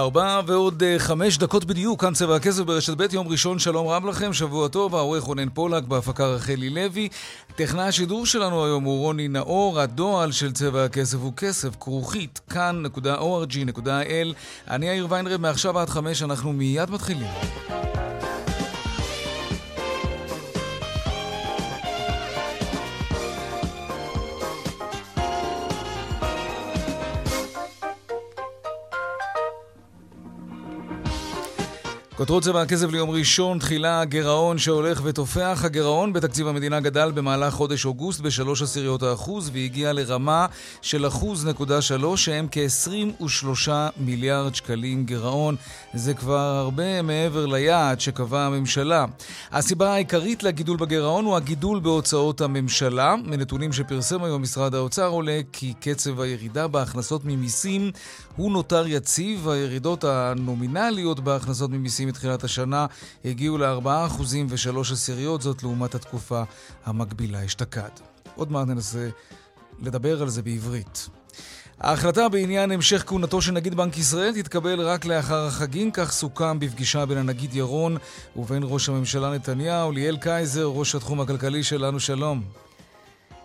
ארבע ועוד אה, חמש דקות בדיוק, כאן צבע הכסף ברשת ב', יום ראשון, שלום רב לכם, שבוע טוב, העורך רונן פולק, בהפקה רחלי לוי. טכנאי השידור שלנו היום הוא רוני נאור, הדועל של צבע הכסף הוא כסף, כרוכית, כאן.org.il. אני יאיר ויינרב, מעכשיו עד חמש, אנחנו מיד מתחילים. כותרות צבע הכסף ליום ראשון, תחילה גירעון שהולך ותופח. הגירעון בתקציב המדינה גדל במהלך חודש אוגוסט בשלוש עשיריות האחוז והגיע לרמה של אחוז נקודה שלוש, שהם כ-23 מיליארד שקלים גירעון. זה כבר הרבה מעבר ליעד שקבעה הממשלה. הסיבה העיקרית לגידול בגירעון הוא הגידול בהוצאות הממשלה. מנתונים שפרסם היום משרד האוצר עולה כי קצב הירידה בהכנסות ממיסים הוא נותר יציב. הירידות הנומינליות בהכנסות ממיסים מתחילת השנה הגיעו ל-4% ו-3 עשיריות, זאת לעומת התקופה המקבילה אשתקד. עוד מעט ננסה לדבר על זה בעברית. ההחלטה בעניין המשך כהונתו של נגיד בנק ישראל תתקבל רק לאחר החגים, כך סוכם בפגישה בין הנגיד ירון ובין ראש הממשלה נתניהו. ליאל קייזר, ראש התחום הכלכלי שלנו, שלום.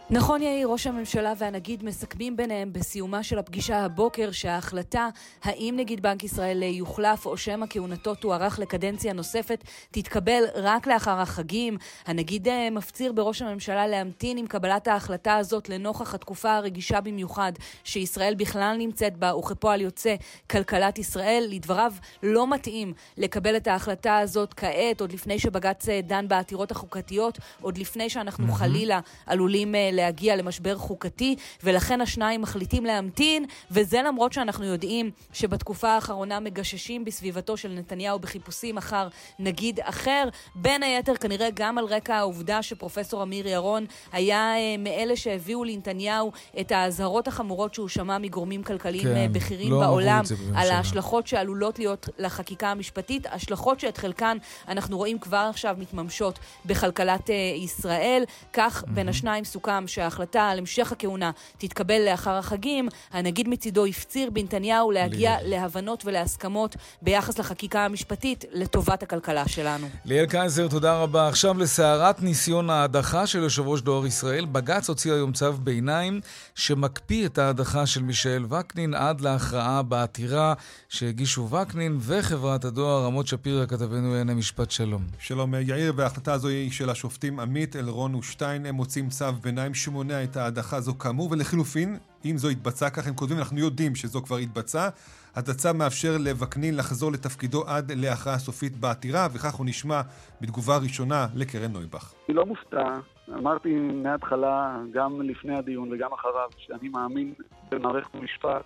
נכון יאיר, ראש הממשלה והנגיד מסכמים ביניהם בסיומה של הפגישה הבוקר שההחלטה האם נגיד בנק ישראל יוחלף או שמא כהונתו תוארך לקדנציה נוספת תתקבל רק לאחר החגים. הנגיד אה, מפציר בראש הממשלה להמתין עם קבלת ההחלטה הזאת לנוכח התקופה הרגישה במיוחד שישראל בכלל נמצאת בה וכפועל יוצא כלכלת ישראל. לדבריו לא מתאים לקבל את ההחלטה הזאת כעת, עוד לפני שבג"ץ אה, דן בעתירות החוקתיות, עוד לפני שאנחנו. חלילה עלולים אה, להגיע למשבר חוקתי, ולכן השניים מחליטים להמתין, וזה למרות שאנחנו יודעים שבתקופה האחרונה מגששים בסביבתו של נתניהו בחיפושים אחר נגיד אחר, בין היתר כנראה גם על רקע העובדה שפרופסור אמיר ירון היה אה, מאלה שהביאו לנתניהו את האזהרות החמורות שהוא שמע מגורמים כלכליים כן, אה, בכירים לא בעולם, על ההשלכות שעלולות להיות לחקיקה המשפטית, השלכות שאת חלקן אנחנו רואים כבר עכשיו מתממשות בכלכלת אה, ישראל. כך mm-hmm. בין השניים סוכם גם שההחלטה על המשך הכהונה תתקבל לאחר החגים, הנגיד מצידו הפציר בנתניהו להגיע ליאל. להבנות ולהסכמות ביחס לחקיקה המשפטית לטובת הכלכלה שלנו. ליאל קייזר, תודה רבה. עכשיו לסערת ניסיון ההדחה של יושב ראש דואר ישראל. בג"ץ הוציא היום צו ביניים שמקפיא את ההדחה של מישאל וקנין עד להכרעה בעתירה שהגישו וקנין וחברת הדואר. רמות שפירא, כתבנו לענייני משפט שלום. שלום יאיר, וההחלטה הזו היא של השופטים עמית, אלרון ושטיין. הם מוצאים צו ביניים שמונע את ההדחה הזו כאמור, ולחילופין, אם זו התבצעה, כך הם כותבים, אנחנו יודעים שזו כבר התבצעה. הצו מאפשר לווקנין לחזור לתפקידו עד להכרעה סופית בעתירה, וכך הוא נשמע בתגובה ראשונה לקרן נויבך. אני לא מופתע, אמרתי מההתחלה, גם לפני הדיון וגם אחריו, שאני מאמין במערכת המשפט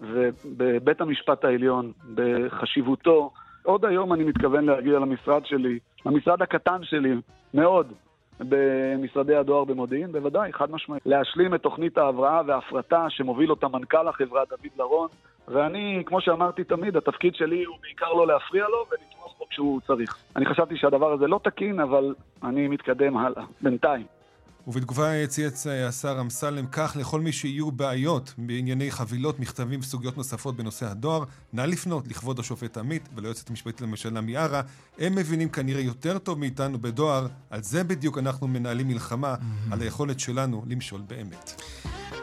ובבית המשפט העליון, בחשיבותו. עוד היום אני מתכוון להגיע למשרד שלי, למשרד הקטן שלי, מאוד, במשרדי הדואר במודיעין, בוודאי, חד משמעית. להשלים את תוכנית ההבראה וההפרטה שמוביל אותה מנכ"ל החברה דוד לרון, ואני, כמו שאמרתי תמיד, התפקיד שלי הוא בעיקר לא להפריע לו ולתמוך בו כשהוא צריך. אני חשבתי שהדבר הזה לא תקין, אבל אני מתקדם הלאה, בינתיים. ובתגובה צייץ השר אמסלם כך לכל מי שיהיו בעיות בענייני חבילות, מכתבים וסוגיות נוספות בנושא הדואר, נא לפנות לכבוד השופט עמית וליועצת המשפטית לממשלה מיארה. הם מבינים כנראה יותר טוב מאיתנו בדואר, על זה בדיוק אנחנו מנהלים מלחמה, mm-hmm. על היכולת שלנו למשול באמת.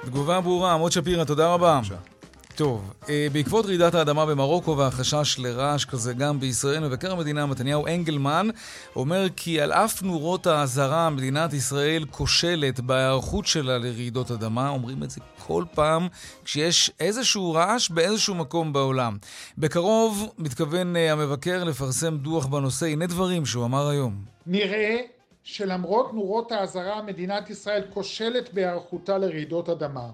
תגובה ברורה, עמוד שפירא, תודה רבה. בבקשה. טוב, אה, בעקבות רעידת האדמה במרוקו והחשש לרעש כזה גם בישראל, מבקר המדינה מתניהו אנגלמן אומר כי על אף נורות האזהרה, מדינת ישראל כושלת בהיערכות שלה לרעידות אדמה. אומרים את זה כל פעם כשיש איזשהו רעש באיזשהו מקום בעולם. בקרוב מתכוון אה, המבקר לפרסם דוח בנושא. הנה דברים שהוא אמר היום. נראה שלמרות נורות האזהרה מדינת ישראל כושלת בהיערכותה לרעידות אדמה.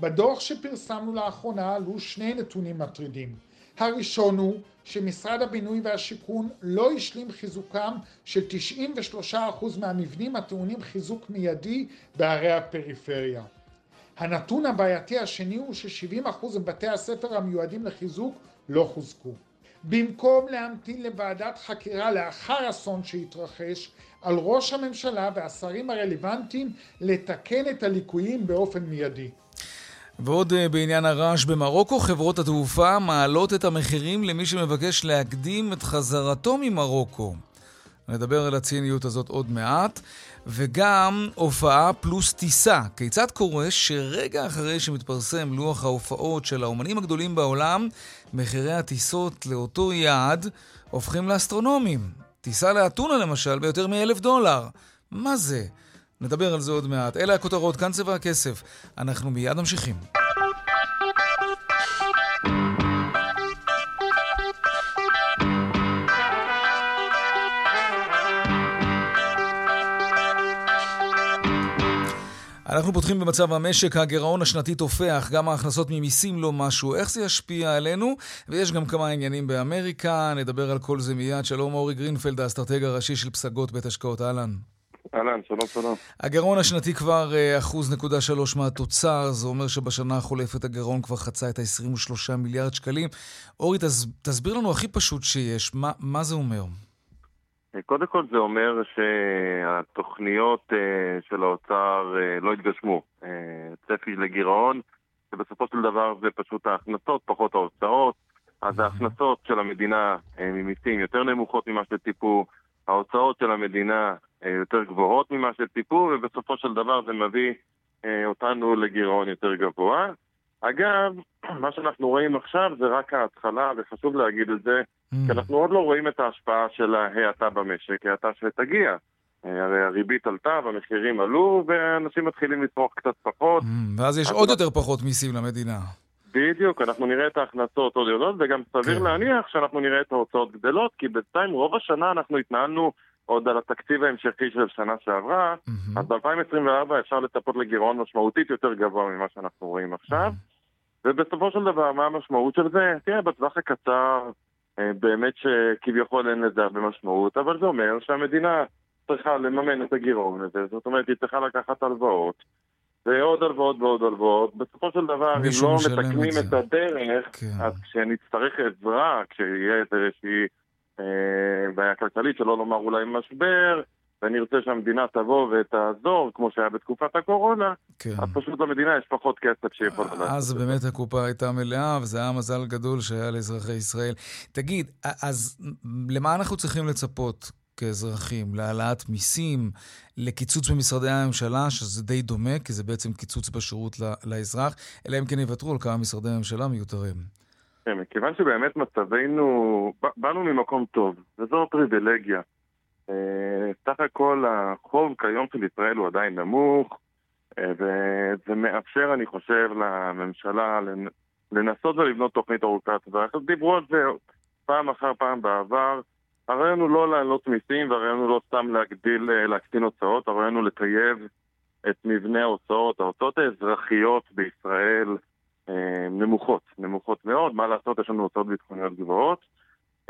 בדוח שפרסמנו לאחרונה עלו שני נתונים מטרידים. הראשון הוא שמשרד הבינוי והשיכון לא השלים חיזוקם של 93% מהמבנים הטעונים חיזוק מיידי בערי הפריפריה. הנתון הבעייתי השני הוא ש-70% מבתי הספר המיועדים לחיזוק לא חוזקו. במקום להמתין לוועדת חקירה לאחר אסון שהתרחש, על ראש הממשלה והשרים הרלוונטיים לתקן את הליקויים באופן מיידי. ועוד אה, בעניין הרעש במרוקו, חברות התעופה מעלות את המחירים למי שמבקש להקדים את חזרתו ממרוקו. נדבר על הציניות הזאת עוד מעט. וגם הופעה פלוס טיסה. כיצד קורה שרגע אחרי שמתפרסם לוח ההופעות של האומנים הגדולים בעולם, מחירי הטיסות לאותו יעד הופכים לאסטרונומיים? טיסה לאתונה למשל ביותר מאלף דולר. מה זה? נדבר על זה עוד מעט. אלה הכותרות, כאן צבע הכסף. אנחנו מיד ממשיכים. אנחנו פותחים במצב המשק, הגירעון השנתי תופח, גם ההכנסות ממיסים לא משהו. איך זה ישפיע עלינו? ויש גם כמה עניינים באמריקה, נדבר על כל זה מיד. שלום אורי גרינפלד, האסטרטג הראשי של פסגות בית השקעות, אהלן. אהלן, שלום שלום. הגירעון השנתי כבר אה, אחוז נקודה שלוש מהתוצר, זה אומר שבשנה החולפת הגירעון כבר חצה את ה-23 מיליארד שקלים. אורי, תסביר לנו הכי פשוט שיש, מה, מה זה אומר? קודם כל זה אומר שהתוכניות אה, של האוצר אה, לא התגשמו. אה, צפי לגירעון, שבסופו של דבר זה פשוט ההכנסות, פחות ההוצאות. אז ההכנסות של המדינה ממיסים יותר נמוכות ממה שציפו, ההוצאות של המדינה יותר גבוהות ממה שציפו, ובסופו של דבר זה מביא אותנו לגירעון יותר גבוה. אגב, מה שאנחנו רואים עכשיו זה רק ההתחלה, וחשוב להגיד את זה, mm. כי אנחנו עוד לא רואים את ההשפעה של ההאטה במשק, האטה שתגיע. אה, הרי הריבית עלתה והמחירים עלו, ואנשים מתחילים לצרוך קצת פחות. Mm, ואז יש עוד יותר פחות מיסים למדינה. בדיוק, אנחנו נראה את ההכנסות עוד יותר, וגם סביר כן. להניח שאנחנו נראה את ההוצאות גדלות, כי בינתיים רוב השנה אנחנו התנהלנו עוד על התקציב ההמשכי של שנה שעברה, mm-hmm. אז ב-2024 אפשר לצפות לגירעון משמעותית יותר גבוה ממה שאנחנו רואים עכשיו. Mm-hmm. ובסופו של דבר, מה המשמעות של זה? תראה, בטווח הקצר, אה, באמת שכביכול אין לזה הרבה משמעות, אבל זה אומר שהמדינה צריכה לממן את הגירעון הזה, זאת אומרת, היא צריכה לקחת הלוואות, ועוד הלוואות ועוד הלוואות. בסופו של דבר, אם לא מתקנים את, את הדרך, כן. אז כשנצטרך עזרה, כשיהיה איזושהי בעיה כלכלית, שלא לומר אולי משבר, ונרצה שהמדינה תבוא ותעזור, כמו שהיה בתקופת הקורונה, כן. אז פשוט למדינה יש פחות כסף שיכולה לעשות. אז באמת הקופה הייתה מלאה, וזה היה מזל גדול שהיה לאזרחי ישראל. תגיד, אז למה אנחנו צריכים לצפות כאזרחים? להעלאת מיסים, לקיצוץ במשרדי הממשלה, שזה די דומה, כי זה בעצם קיצוץ בשירות לאזרח, אלא אם כן יוותרו על כמה משרדי ממשלה מיותרים. מכיוון שבאמת מצבנו, באנו ממקום טוב, וזו פריבילגיה. אה, סך הכל החוב כיום של ישראל הוא עדיין נמוך, אה, וזה מאפשר, אני חושב, לממשלה לנסות ולבנות תוכנית ארוכת טווח. דיברו על זה פעם אחר פעם בעבר. הרעיון הוא לא להעלות מיסים, והרעיון הוא לא סתם להגדיל, אה, להקטין הוצאות, הרעיון הוא לטייב את מבנה ההוצאות. ההוצאות האזרחיות בישראל נמוכות, נמוכות מאוד, מה לעשות, יש לנו הוצאות ביטחוניות גבוהות,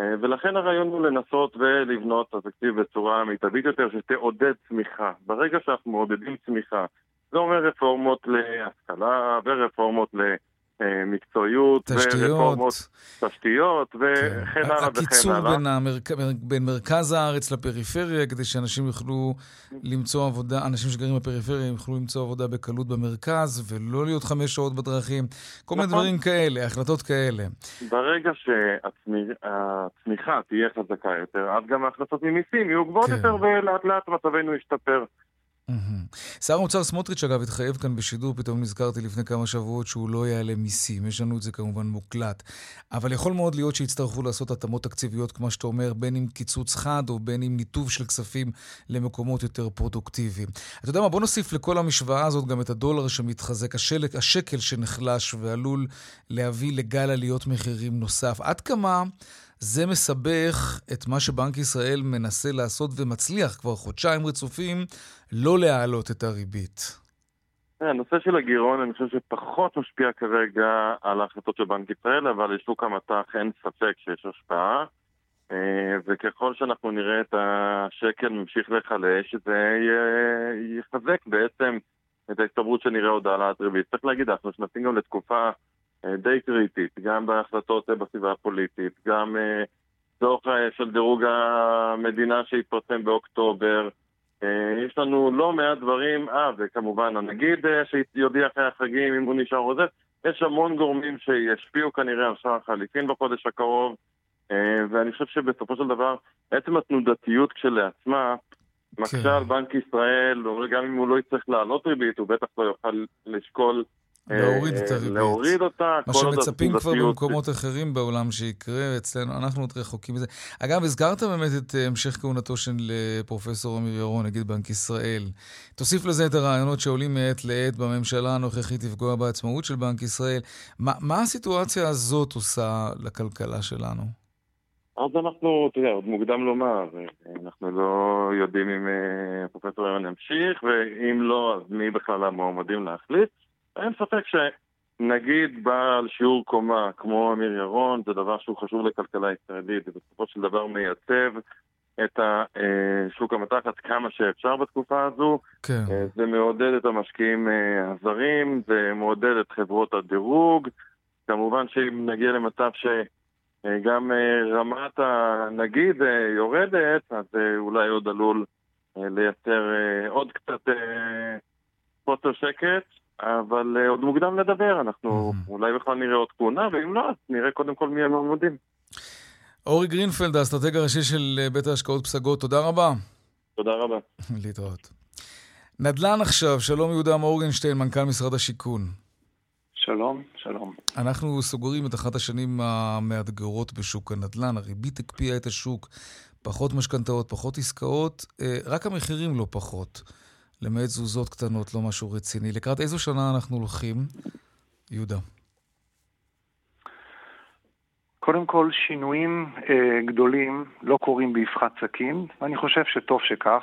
אה, ולכן הרעיון הוא לנסות ולבנות את התקציב בצורה מיטבית יותר, שתעודד צמיחה. ברגע שאנחנו מעודדים צמיחה, זה אומר רפורמות להשכלה ורפורמות ל... מקצועיות, תשתיות, ורפורמות, תשתיות, וכן כן. הלאה וכן הלאה. הקיצור בין, המרק... בין מרכז הארץ לפריפריה, כדי שאנשים יוכלו למצוא עבודה, אנשים שגרים בפריפריה יוכלו למצוא עבודה בקלות במרכז, ולא להיות חמש שעות בדרכים. כל מיני נכון. דברים כאלה, החלטות כאלה. ברגע שהצמיחה תהיה חזקה יותר, אז גם ההכנסות ממיסים יהיו גבוהות כן. יותר, ולאט לאט מצבנו ישתפר. שר האוצר סמוטריץ', אגב, התחייב כאן בשידור, פתאום נזכרתי לפני כמה שבועות שהוא לא יעלה מיסים. יש לנו את זה כמובן מוקלט. אבל יכול מאוד להיות שיצטרכו לעשות התאמות תקציביות, כמו שאתה אומר, בין אם קיצוץ חד או בין אם ניתוב של כספים למקומות יותר פרודוקטיביים. אתה יודע מה, בוא נוסיף לכל המשוואה הזאת גם את הדולר שמתחזק, השלק, השקל שנחלש ועלול להביא לגל עליות מחירים נוסף. עד כמה זה מסבך את מה שבנק ישראל מנסה לעשות ומצליח כבר חודשיים רצופים, לא להעלות את הריבית. הנושא של הגירעון, אני חושב שפחות משפיע כרגע על ההחלטות של בנק ישראל, אבל לשוק המטח אין ספק שיש השפעה. אה, וככל שאנחנו נראה את השקל ממשיך להיחלש, זה יחזק בעצם את ההסתברות שנראה עוד העלאת ריבית. צריך להגיד, אנחנו נכנסים גם לתקופה אה, די קריטית, גם בהחלטות בסביבה הפוליטית, גם דוח אה, של דירוג המדינה שהתפרסם באוקטובר. יש לנו לא מעט דברים, אה, וכמובן הנגיד שיודיע אחרי החגים אם הוא נשאר או זה, יש המון גורמים שישפיעו כנראה על שער החליפין בחודש הקרוב. אה, ואני חושב שבסופו של דבר, עצם התנודתיות כשלעצמה, מקשה כן. על בנק ישראל, גם אם הוא לא יצטרך להעלות ריבית, הוא בטח לא יוכל לשקול אה, להוריד את הריבית. להוריד אותה, מה שמצפים כבר במקומות אחרים בעולם שיקרה, אצלנו, אנחנו עוד רחוקים מזה. אגב, הזכרת באמת את אה, המשך כהונתו של פרופסור אמיר ירון, נגיד בנק ישראל. תוסיף לזה את הרעיונות שעולים מעת לעת בממשלה הנוכחית לפגוע בעצמאות של בנק ישראל. מה, מה הסיטואציה הזאת עושה לכלכלה שלנו? אז אנחנו, אתה יודע, עוד מוקדם לומר, אנחנו לא יודעים אם אה, פרופסור ירון ימשיך, ואם לא, אז מי בכלל המועמדים להחליט. אין ספק שנגיד בעל שיעור קומה כמו אמיר ירון, זה דבר שהוא חשוב לכלכלה הישראלית, ובסופו של דבר מייצב את אה, המתחת כמה שאפשר בתקופה הזו. כן. אה, זה מעודד את המשקיעים הזרים, זה מעודד את חברות הדירוג. כמובן שאם נגיע למצב ש... אה, גם אה, רמת הנגיד אה, יורדת, אז אולי עוד עלול לייצר עוד קצת חוסר שקט, אבל עוד מוקדם לדבר, אנחנו mm-hmm. אולי בכלל נראה עוד כהונה, ואם לא, אז נראה קודם כל מי המועמדים. אורי גרינפלד, האסטרטג הראשי של בית ההשקעות פסגות, תודה רבה. תודה רבה. להתראות. נדל"ן עכשיו, שלום יהודה מורגנשטיין, מנכ"ל משרד השיכון. שלום, שלום. אנחנו סוגרים את אחת השנים המאתגרות בשוק הנדל"ן. הריבית הקפיאה את השוק, פחות משכנתאות, פחות עסקאות, אה, רק המחירים לא פחות. למעט תזוזות קטנות, לא משהו רציני. לקראת איזו שנה אנחנו הולכים? יהודה. קודם כל, שינויים אה, גדולים לא קורים באבחת סכין, ואני חושב שטוב שכך,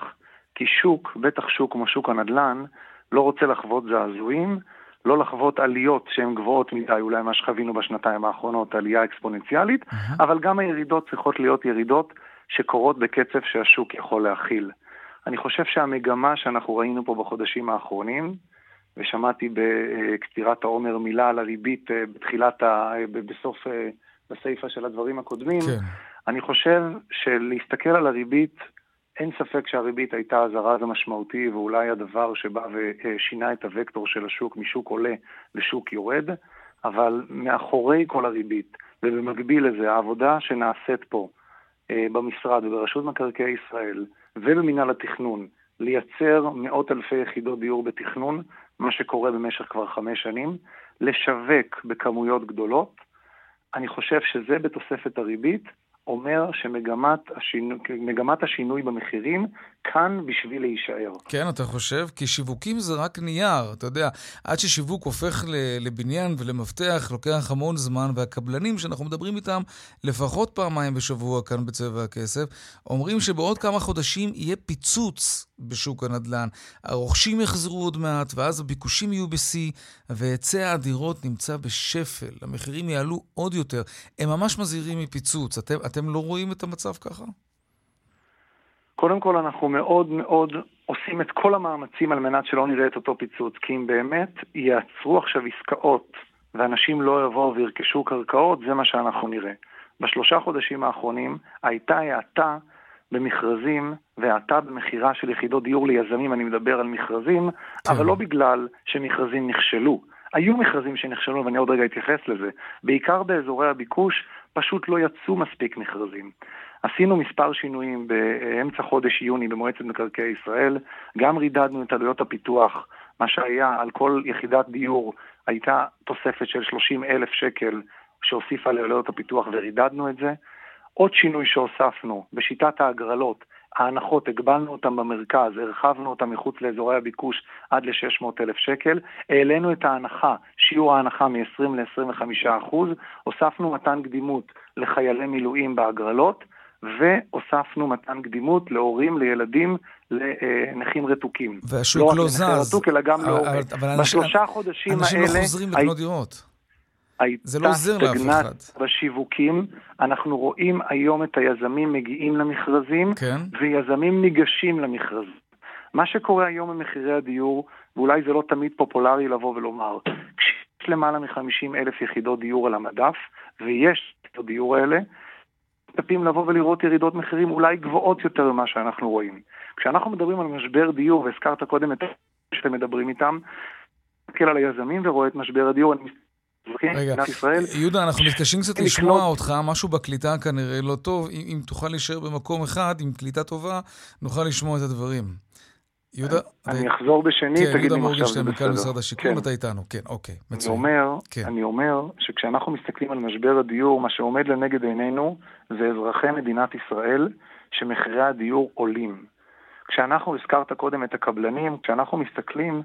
כי שוק, בטח שוק כמו שוק הנדל"ן, לא רוצה לחוות זעזועים, לא לחוות עליות שהן גבוהות מדי, אולי מה שחווינו בשנתיים האחרונות, עלייה אקספוננציאלית. אבל גם הירידות צריכות להיות ירידות שקורות בקצב שהשוק יכול להכיל. אני חושב שהמגמה שאנחנו ראינו פה בחודשים האחרונים, ושמעתי בקצירת העומר מילה על הריבית אה, בתחילת, ה... בסוף, אה, בסיפה של הדברים הקודמים, כן. אני חושב שלהסתכל על הריבית אין ספק שהריבית הייתה הזרז המשמעותי ואולי הדבר שבא ושינה את הוקטור של השוק משוק עולה לשוק יורד, אבל מאחורי כל הריבית, ובמקביל לזה, העבודה שנעשית פה אה, במשרד וברשות מקרקעי ישראל ובמינהל התכנון, לייצר מאות אלפי יחידות דיור בתכנון, מה שקורה במשך כבר חמש שנים, לשווק בכמויות גדולות, אני חושב שזה בתוספת הריבית אומר שמגמת השינוי, השינוי במחירים כאן בשביל להישאר. כן, אתה חושב? כי שיווקים זה רק נייר, אתה יודע, עד ששיווק הופך לבניין ולמפתח לוקח המון זמן, והקבלנים שאנחנו מדברים איתם לפחות פעמיים בשבוע כאן בצבע הכסף, אומרים שבעוד כמה חודשים יהיה פיצוץ בשוק הנדל"ן. הרוכשים יחזרו עוד מעט, ואז הביקושים יהיו בשיא, והיצע הדירות נמצא בשפל. המחירים יעלו עוד יותר. הם ממש מזהירים מפיצוץ. אתם, אתם לא רואים את המצב ככה? קודם כל, אנחנו מאוד מאוד עושים את כל המאמצים על מנת שלא נראה את אותו פיצוץ, כי אם באמת יעצרו עכשיו עסקאות ואנשים לא יבואו וירכשו קרקעות, זה מה שאנחנו נראה. בשלושה חודשים האחרונים הייתה האטה במכרזים והאטה במכירה של יחידות דיור ליזמים, אני מדבר על מכרזים, כן. אבל לא בגלל שמכרזים נכשלו. היו מכרזים שנכשלו, ואני עוד רגע אתייחס לזה. בעיקר באזורי הביקוש, פשוט לא יצאו מספיק מכרזים. עשינו מספר שינויים באמצע חודש יוני במועצת מקרקעי ישראל, גם רידדנו את עלויות הפיתוח, מה שהיה על כל יחידת דיור הייתה תוספת של 30 אלף שקל שהוסיפה לעלויות הפיתוח ורידדנו את זה. עוד שינוי שהוספנו בשיטת ההגרלות, ההנחות, הגבלנו אותן במרכז, הרחבנו אותן מחוץ לאזורי הביקוש עד ל-600 אלף שקל, העלינו את ההנחה, שיעור ההנחה מ-20 ל-25 אחוז, הוספנו מתן קדימות לחיילי מילואים בהגרלות, והוספנו מתן קדימות להורים לילדים לנכים רתוקים. והשוק לא, לא זז. לא רק לנכה רתוק, אלא גם להורים. בשלושה החודשים האלה... אנשים לא חוזרים לקנות דירות. זה לא אחד. בשיווקים, אנחנו רואים היום את היזמים מגיעים למכרזים, כן. ויזמים ניגשים למכרזים. מה שקורה היום במחירי הדיור, ואולי זה לא תמיד פופולרי לבוא ולומר, כשיש למעלה מ-50 אלף יחידות דיור על המדף, ויש את הדיור האלה, מצפים לבוא ולראות ירידות מחירים אולי גבוהות יותר ממה שאנחנו רואים. כשאנחנו מדברים על משבר דיור, והזכרת קודם את שאתם מדברים איתם, מסתכל על היזמים ורואה את משבר הדיור, אני רגע, יהודה, אנחנו מתקשים קצת לשמוע אותך, משהו בקליטה כנראה לא טוב. אם, תוכל להישאר במקום אחד, עם קליטה טובה, נוכל לשמוע את הדברים. יהודה... אני אחזור בשנית, כן, תגיד אם עכשיו זה בסדר. כן, מנכ"ל משרד השיכון, כן. אתה איתנו, כן, אוקיי, מצוין. כן. אני אומר שכשאנחנו מסתכלים על משבר הדיור, מה שעומד לנגד עינינו זה אזרחי מדינת ישראל, שמחירי הדיור עולים. כשאנחנו, הזכרת קודם את הקבלנים, כשאנחנו מסתכלים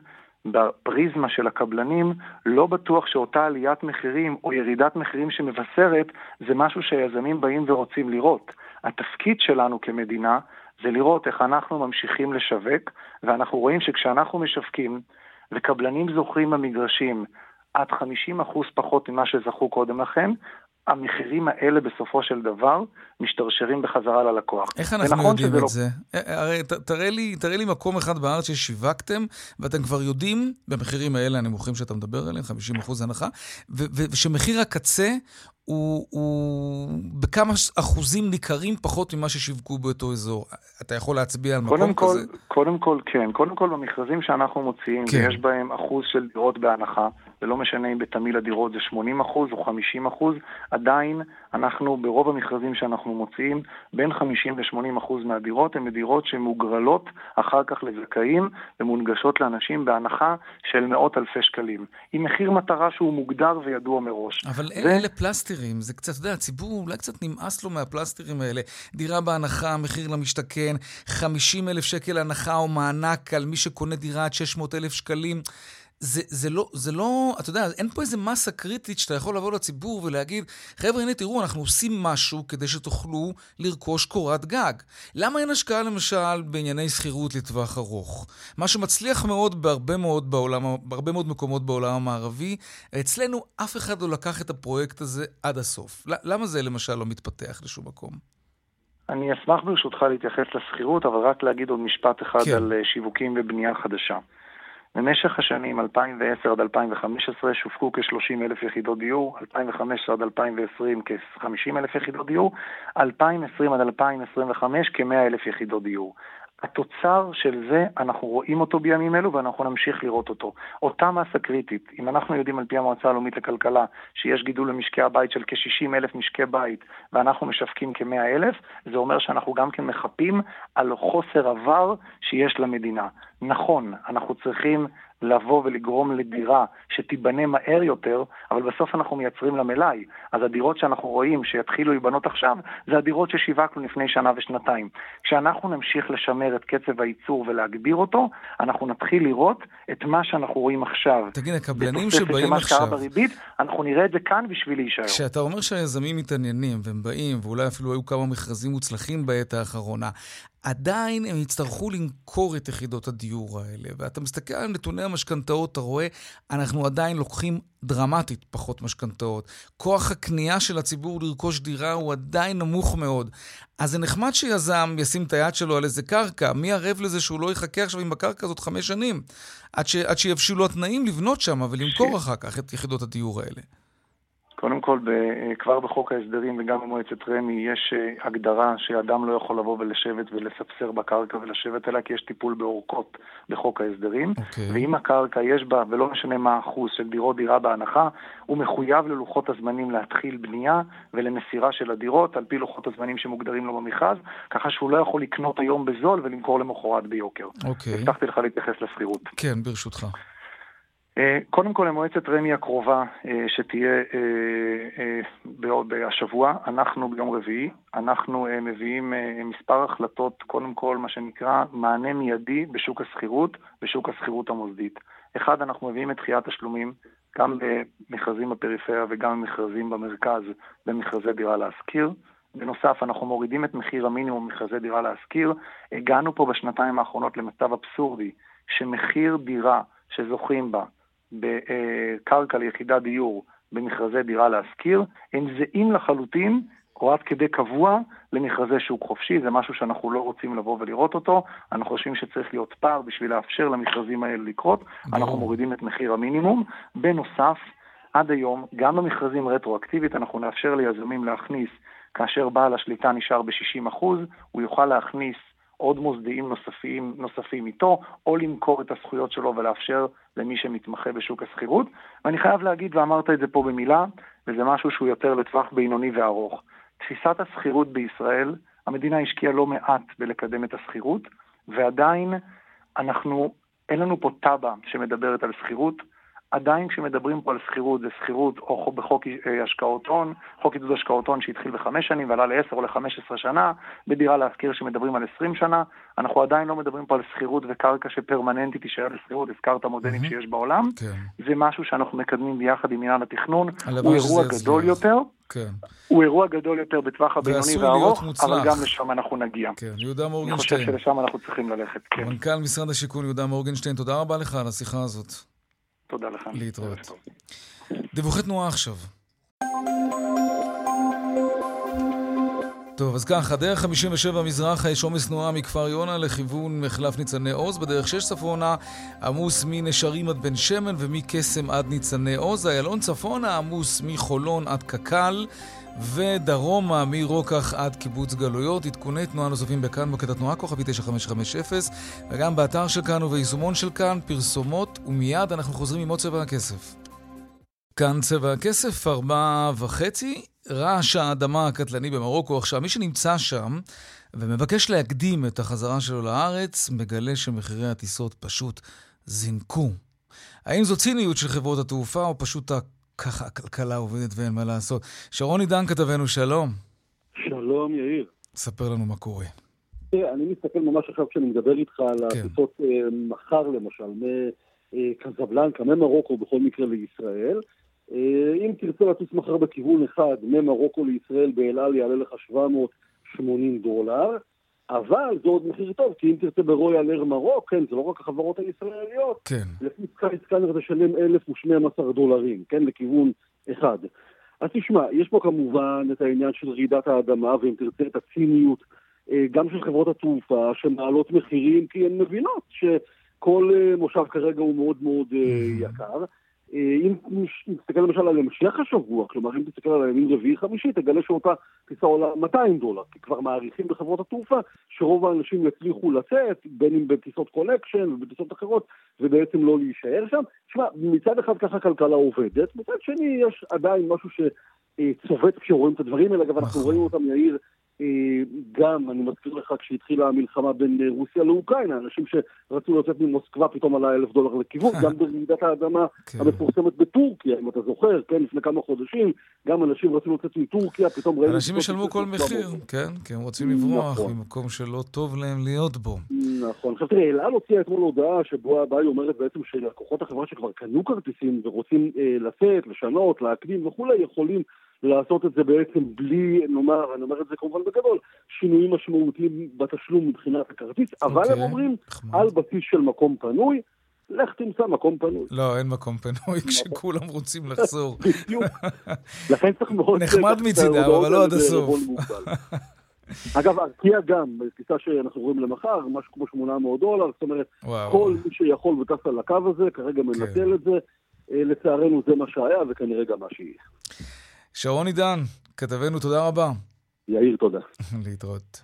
בפריזמה של הקבלנים, לא בטוח שאותה עליית מחירים או ירידת מחירים שמבשרת זה משהו שהיזמים באים ורוצים לראות. התפקיד שלנו כמדינה זה לראות איך אנחנו ממשיכים לשווק, ואנחנו רואים שכשאנחנו משווקים וקבלנים זוכרים במגרשים עד 50% פחות ממה שזכו קודם לכן, המחירים האלה בסופו של דבר משתרשרים בחזרה ללקוח. איך אנחנו יודעים את לא... זה? אה, אה, הרי ת, תראה לי, תראה לי מקום אחד בארץ ששיווקתם, ואתם כבר יודעים, במחירים האלה הנמוכים שאתה מדבר עליהם, 50% הנחה, ושמחיר הקצה הוא, הוא בכמה אחוזים ניכרים פחות ממה ששיווקו באותו אזור. אתה יכול להצביע על מקום כל, כזה? קודם כל, כן. קודם כל, במכרזים שאנחנו מוציאים, כן. ויש בהם אחוז של דירות בהנחה, ולא משנה אם בתמהיל הדירות זה 80 אחוז או 50 אחוז, עדיין אנחנו, ברוב המכרזים שאנחנו מוציאים, בין 50 ל-80 אחוז מהדירות הן דירות שמוגרלות אחר כך לזכאים ומונגשות לאנשים בהנחה של מאות אלפי שקלים. עם מחיר מטרה שהוא מוגדר וידוע מראש. אבל ו... אלה פלסטרים, זה קצת, אתה יודע, הציבור אולי קצת נמאס לו מהפלסטרים האלה. דירה בהנחה, מחיר למשתכן, 50 אלף שקל הנחה או מענק על מי שקונה דירה עד 600 אלף שקלים. זה, זה, לא, זה לא, אתה יודע, אין פה איזה מסה קריטית שאתה יכול לבוא לציבור ולהגיד, חבר'ה, הנה תראו, אנחנו עושים משהו כדי שתוכלו לרכוש קורת גג. למה אין השקעה למשל בענייני שכירות לטווח ארוך? מה שמצליח מאוד בהרבה מאוד, בעולם, בהרבה מאוד מקומות בעולם המערבי, אצלנו אף אחד לא לקח את הפרויקט הזה עד הסוף. למה זה למשל לא מתפתח לשום מקום? אני אשמח ברשותך להתייחס לשכירות, אבל רק להגיד עוד משפט אחד כן. על אה, שיווקים ובנייה חדשה. במשך השנים 2010 עד 2015 שווקו כ-30 אלף יחידות דיור, 2015 עד 2020 כ-50 אלף יחידות דיור, 2020 עד 2025 כ-100 אלף יחידות דיור. התוצר של זה, אנחנו רואים אותו בימים אלו ואנחנו נמשיך לראות אותו. אותה מסה קריטית, אם אנחנו יודעים על פי המועצה הלאומית לכלכלה שיש גידול למשקי הבית של כ-60 אלף משקי בית ואנחנו משווקים כ-100 אלף, זה אומר שאנחנו גם כן מחפים על חוסר עבר שיש למדינה. נכון, אנחנו צריכים לבוא ולגרום לדירה שתיבנה מהר יותר, אבל בסוף אנחנו מייצרים לה מלאי. אז הדירות שאנחנו רואים שיתחילו להיבנות עכשיו, זה הדירות ששיווקנו לפני שנה ושנתיים. כשאנחנו נמשיך לשמר את קצב הייצור ולהגביר אותו, אנחנו נתחיל לראות את מה שאנחנו רואים עכשיו. תגיד, הקבלנים שבאים עכשיו... בריבית, אנחנו נראה את זה כאן בשביל להישאר. כשאתה אומר שהיזמים מתעניינים והם באים, ואולי אפילו היו כמה מכרזים מוצלחים בעת האחרונה, עדיין הם יצטרכו למכור את יחידות הדיור האלה. ואתה מסתכל על נתוני המשכנתאות, אתה רואה, אנחנו עדיין לוקחים דרמטית פחות משכנתאות. כוח הקנייה של הציבור לרכוש דירה הוא עדיין נמוך מאוד. אז זה נחמד שיזם ישים את היד שלו על איזה קרקע. מי ערב לזה שהוא לא יחכה עכשיו עם הקרקע הזאת חמש שנים? עד, ש... עד שיבשילו התנאים לבנות שם ולמכור אחר כך את יחידות הדיור האלה. קודם כל, כבר בחוק ההסדרים וגם במועצת רמ"י יש אה, הגדרה שאדם לא יכול לבוא ולשבת ולספסר בקרקע ולשבת עליה, כי יש טיפול באורכות בחוק ההסדרים. Okay. אוקיי. ואם הקרקע יש בה, ולא משנה מה האחוז של דירות דירה בהנחה, הוא מחויב ללוחות הזמנים להתחיל בנייה ולמסירה של הדירות על פי לוחות הזמנים שמוגדרים לו במכרז, ככה שהוא לא יכול לקנות היום בזול ולמכור למחרת ביוקר. אוקיי. הבטחתי לך להתייחס לשכירות. כן, ברשותך. אה, קודם כל למועצת רמ"י הקרובה אה, שתהיה בעוד השבוע, אנחנו ביום רביעי, אנחנו מביאים מספר החלטות, קודם כל מה שנקרא מענה מיידי בשוק השכירות, בשוק השכירות המוסדית. אחד, אנחנו מביאים את דחיית תשלומים גם במכרזים בפריפריה וגם במכרזים במרכז במכרזי דירה להשכיר. בנוסף, אנחנו מורידים את מחיר המינימום במכרזי דירה להשכיר. הגענו פה בשנתיים האחרונות למצב אבסורדי, שמחיר דירה שזוכים בה בקרקע ליחידת דיור במכרזי דירה להשכיר, הם זהים לחלוטין או עד כדי קבוע למכרזי שוק חופשי, זה משהו שאנחנו לא רוצים לבוא ולראות אותו, אנחנו חושבים שצריך להיות פער בשביל לאפשר למכרזים האלה לקרות, אנחנו מורידים את מחיר המינימום. בנוסף, עד היום, גם במכרזים רטרואקטיבית אנחנו נאפשר ליזמים להכניס, כאשר בעל השליטה נשאר ב-60%, הוא יוכל להכניס עוד מוסדיים נוספים, נוספים איתו, או למכור את הזכויות שלו ולאפשר למי שמתמחה בשוק השכירות. ואני חייב להגיד, ואמרת את זה פה במילה, וזה משהו שהוא יותר לטווח בינוני וארוך. תפיסת השכירות בישראל, המדינה השקיעה לא מעט בלקדם את השכירות, ועדיין אנחנו, אין לנו פה תב"ע שמדברת על שכירות. עדיין כשמדברים פה על שכירות, זה שכירות או בחוק אה, השקעות הון, חוק עידוד השקעות הון שהתחיל בחמש שנים ועלה לעשר או לחמש עשרה שנה, בדירה להשכיר שמדברים על עשרים שנה, אנחנו עדיין לא מדברים פה על שכירות וקרקע שפרמננטית תישאר לשכירות, הזכרת מודלים mm-hmm. שיש בעולם, כן. זה משהו שאנחנו מקדמים ביחד עם מינהל התכנון, הוא אירוע גדול יותר. כן. הוא אירוע גדול יותר בטווח הבינוני והארוך, אבל גם לשם אנחנו נגיע. כן, יהודה מורגנשטיין. אני חושב שלשם אנחנו צריכים ללכת, כן. מנכ"ל משרד השיכון יהודה מורגנשטיין, תודה רבה לך על השיחה הזאת. תודה לך. להתראות. דיווחי תנועה עכשיו. טוב, אז ככה, דרך 57 מזרחה יש עומס תנועה מכפר יונה לכיוון מחלף ניצני עוז, בדרך 6 צפונה עמוס מנשרים עד בן שמן ומקסם עד ניצני עוז, איילון צפונה עמוס מחולון עד קק"ל ודרומה מרוקח עד קיבוץ גלויות. עדכוני תנועה נוספים בכאן מוקד התנועה כוכבי 9550 וגם באתר של כאן וביישומון של כאן פרסומות ומיד אנחנו חוזרים עם עוד צבע הכסף. כאן צבע הכסף, ארבע וחצי. רעש האדמה הקטלני במרוקו. עכשיו, מי שנמצא שם ומבקש להקדים את החזרה שלו לארץ, מגלה שמחירי הטיסות פשוט זינקו. האם זו ציניות של חברות התעופה או פשוט ככה הכלכלה עובדת ואין מה לעשות. שרון עידן כתבנו, שלום. שלום, יאיר. ספר לנו מה קורה. אני מסתכל ממש עכשיו כשאני מדבר איתך על כן. הטיסות אה, מחר למשל, מקזבלנקה, ממרוקו בכל מקרה לישראל. אה, אם תרצה לטוס מחר בכיוון אחד, ממרוקו לישראל באל על יעלה לך 780 דולר. אבל זה עוד מחיר טוב, כי אם תרצה ברויאל אר מרוק, כן, זה לא רק החברות הישראליות, כן. לפי סקאי סקאנר תשלם 1,012 דולרים, כן, לכיוון אחד. אז תשמע, יש פה כמובן את העניין של רעידת האדמה, ואם תרצה את הציניות, אה, גם של חברות התעופה, שמעלות מחירים, כי הן מבינות שכל אה, מושב כרגע הוא מאוד מאוד יקר. אה, אם נסתכל למשל על המשך השבוע, כלומר אם תסתכל על הימים רביעי-חמישי, תגלה שאותה טיסה עולה 200 דולר, כי כבר מעריכים בחברות התעופה שרוב האנשים יצליחו לצאת, בין אם בטיסות connection ובטיסות אחרות, ובעצם לא להישאר שם. תשמע, מצד אחד ככה הכלכלה עובדת, מצד שני יש עדיין משהו שצובט כשרואים את הדברים האלה, אגב אנחנו נכון. רואים אותם, יאיר, אה, גם, אני מזכיר לך, כשהתחילה המלחמה בין אה, רוסיה לאוקראינה, אנשים שרצו לצאת ממוסקבה פתאום עלה אלף דולר לכיוון, גם ברעידת האדמה כן. המפורסמת בטורקיה, אם אתה זוכר, כן, לפני כמה חודשים, גם אנשים רצו לצאת מטורקיה, פתאום ראינו... אנשים ישלמו כל מחיר, כן, כי הם רוצים לברוח נכון. ממקום שלא טוב להם להיות בו. נכון. עכשיו תראה, אל על הוציאה אתמול הודעה שבו הבאה היא אומרת בעצם שלקוחות החברה שכבר קנו כרטיסים ורוצים אה, לצאת, לשנות, להקדים וכולי, יכולים לעשות את זה בעצם בלי, נאמר, אני אומר את זה כמובן בגדול, שינויים משמעותיים בתשלום מבחינת הכרטיס, okay, אבל הם אוקיי, אומרים, חמוד. על בסיס של מקום פנוי, לך תמצא מקום פנוי. לא, אין מקום פנוי כשכולם רוצים לחזור. בדיוק. לכן צריך מאוד... נחמד מצידם, אבל לא עד הסוף. אגב, ארקיע גם, טיסה שאנחנו רואים למחר, משהו כמו 800 דולר, זאת אומרת, וואו. כל מי שיכול וטס על הקו הזה, כרגע מנצל כן. את זה. אה, לצערנו זה מה שהיה, וכנראה גם מה שיהיה. שרון עידן, כתבנו, תודה רבה. יאיר, תודה. להתראות.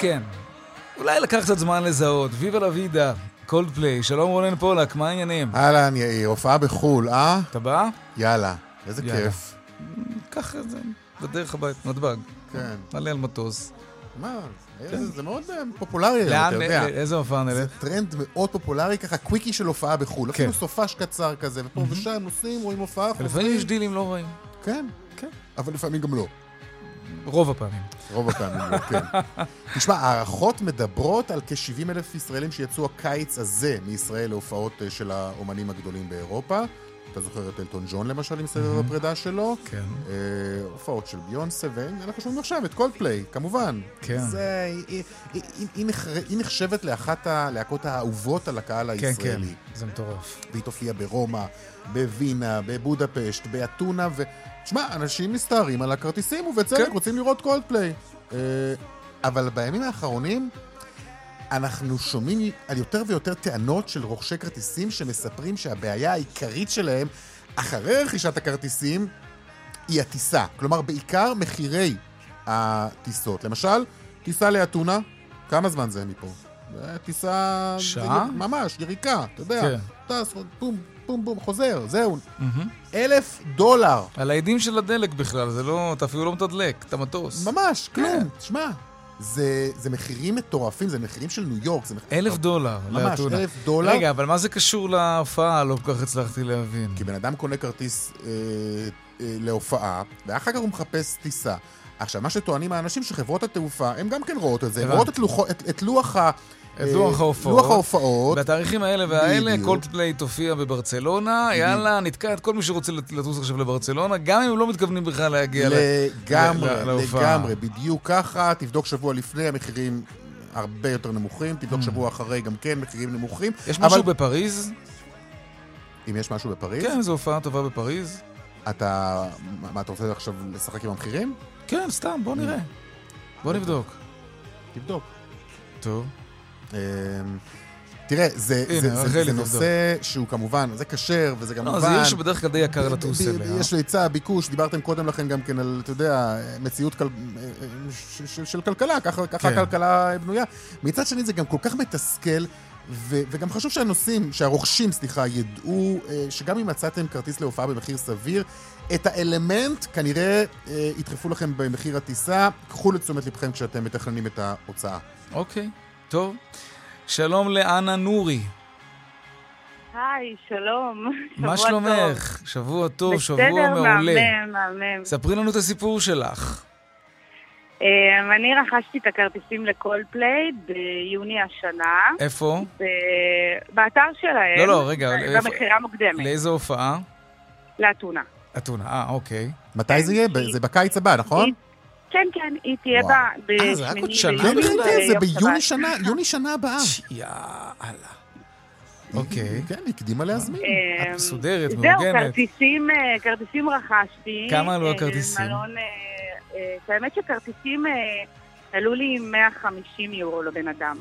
כן. אולי לקח קצת זמן לזהות. Viva la Vida, Coldplay. שלום רונן פולק, מה העניינים? אהלן, יאיר, הופעה בחו"ל, אה? אתה בא? יאללה, איזה יאללה. כיף. קח את זה, בדרך הבית, נתב"ג. כן. נעלה על מטוס. מה, זה זה מאוד אה, פופולרי לאן, אתה יודע. לאיזה הופעה זה נלך? טרנד מאוד פופולרי, ככה קוויקי של הופעה בחו"ל. כן. אפילו סופש קצר כזה, ופה ושם נוסעים, רואים הופעה, לפעמים. יש דילים לא רעים. כן, כן. אבל לפעמים גם לא. רוב הפעמים. רוב הפעמים לא, כן. תשמע, הערכות מדברות על כ-70 אלף ישראלים שיצאו הקיץ הזה מישראל להופעות אה, של האומנים הגדולים באירופה. אתה זוכר את אלטון ג'ון למשל עם סדר הפרידה שלו? כן. אה, הופעות של ביונסה, ואנחנו שומעים עכשיו את קולדפליי, כמובן. כן. זה, היא, היא, היא, היא, נחשבת לאחת הלהקות האהובות על הקהל כן, כן. הישראלי. זה מטורף. והיא תופיע ברומא, בווינה, בבודפשט, באתונה, ו... תשמע, אנשים מסתערים על הכרטיסים, ובצדק כן. רוצים לראות קולדפליי. אה, אבל בימים האחרונים אנחנו שומעים על יותר ויותר טענות של רוכשי כרטיסים שמספרים שהבעיה העיקרית שלהם, אחרי רכישת הכרטיסים, היא הטיסה. כלומר, בעיקר מחירי הטיסות. למשל, טיסה לאתונה, כמה זמן זה מפה? זה טיסה... שעה? ממש, יריקה, אתה יודע. כן. טס, בום, בום, בום, חוזר, זהו. אלף דולר. על האדים של הדלק בכלל, זה לא, אתה אפילו לא מתדלק, את המטוס. ממש, כן. כלום. תשמע, זה, זה מחירים מטורפים, זה מחירים של ניו יורק. זה מחיר... אלף דולר ממש, לאתונה. אלף דולר. רגע, אבל מה זה קשור להופעה? לא כל כך הצלחתי להבין. כי בן אדם קונה כרטיס אה, אה, להופעה, ואחר כך הוא מחפש טיסה. עכשיו, מה שטוענים האנשים שחברות התעופה, הן גם כן רואות את זה, הבנתי. רואות את, לוחו, את, את לוח ה... את אה, לוח ההופעות. לוח ההופעות. בתאריכים האלה והאלה. קולדפליי תופיע בברצלונה, יאללה, נתקע את כל מי שרוצה לטוס עכשיו לברצלונה, גם אם הם לא מתכוונים בכלל להגיע ל- לגמרי, להופעה. לגמרי, בדיוק ככה, תבדוק שבוע לפני, המחירים הרבה יותר נמוכים, תבדוק שבוע אחרי גם כן, מחירים נמוכים. יש משהו בפריז? אם יש משהו בפריז, כן, זו הופעה טובה בפריז. אתה... מה, מה, אתה רוצה עכשיו לשחק עם המחירים? כן, סתם, בוא נראה. בוא נבדוק. תבדוק. טוב. אמ, תראה, זה, הנה, זה, זה, זה. נושא שהוא כמובן, זה כשר וזה גם לא, מובן. זה עיר שבדרך כלל די יקר לטוס אליה. יש היצע, ביקוש, דיברתם קודם לכן גם כן על, אתה יודע, מציאות כל... ש- ש- של כלכלה, ככה, ככה כן. הכלכלה בנויה. מצד שני זה גם כל כך מתסכל, ו- וגם חשוב שהנוסעים, שהרוכשים, סליחה, ידעו אה, שגם אם מצאתם כרטיס להופעה במחיר סביר, את האלמנט כנראה אה, ידחפו לכם במחיר הטיסה, קחו לתשומת לבכם כשאתם מתכננים את ההוצאה. אוקיי, טוב. שלום לאנה נורי. היי, שלום. מה שלומך? שבוע טוב. שבוע בסדר, מעולה. מהמם, מהמם. ספרי לנו את הסיפור שלך. אמ, אני רכשתי את הכרטיסים לקולפליי ביוני השנה, איפה? ב- באתר שלהם. לא, לא, רגע, איפה- במכירה מוקדמת, לאיזו הופעה? לאתונה. אתונה, אה, אוקיי. מתי זה יהיה? ב- זה בקיץ הבא, נכון? כן, כן, היא תהיה וואו. ב- אה, זה רק עוד שנה? כן, כן, זה ביוני. שנה, יוני שנה הבאה. יאללה. אוקיי. כן, הקדימה להזמין. אמ, את מסודרת, זהו, מאורגנת. כרטיסים, אה, כרטיסים רכשתי. כמה עלו אה, הכרטיסים? מלון, אה, אה, האמת שכרטיסים אה, עלו לי 150 יורו לבן אדם.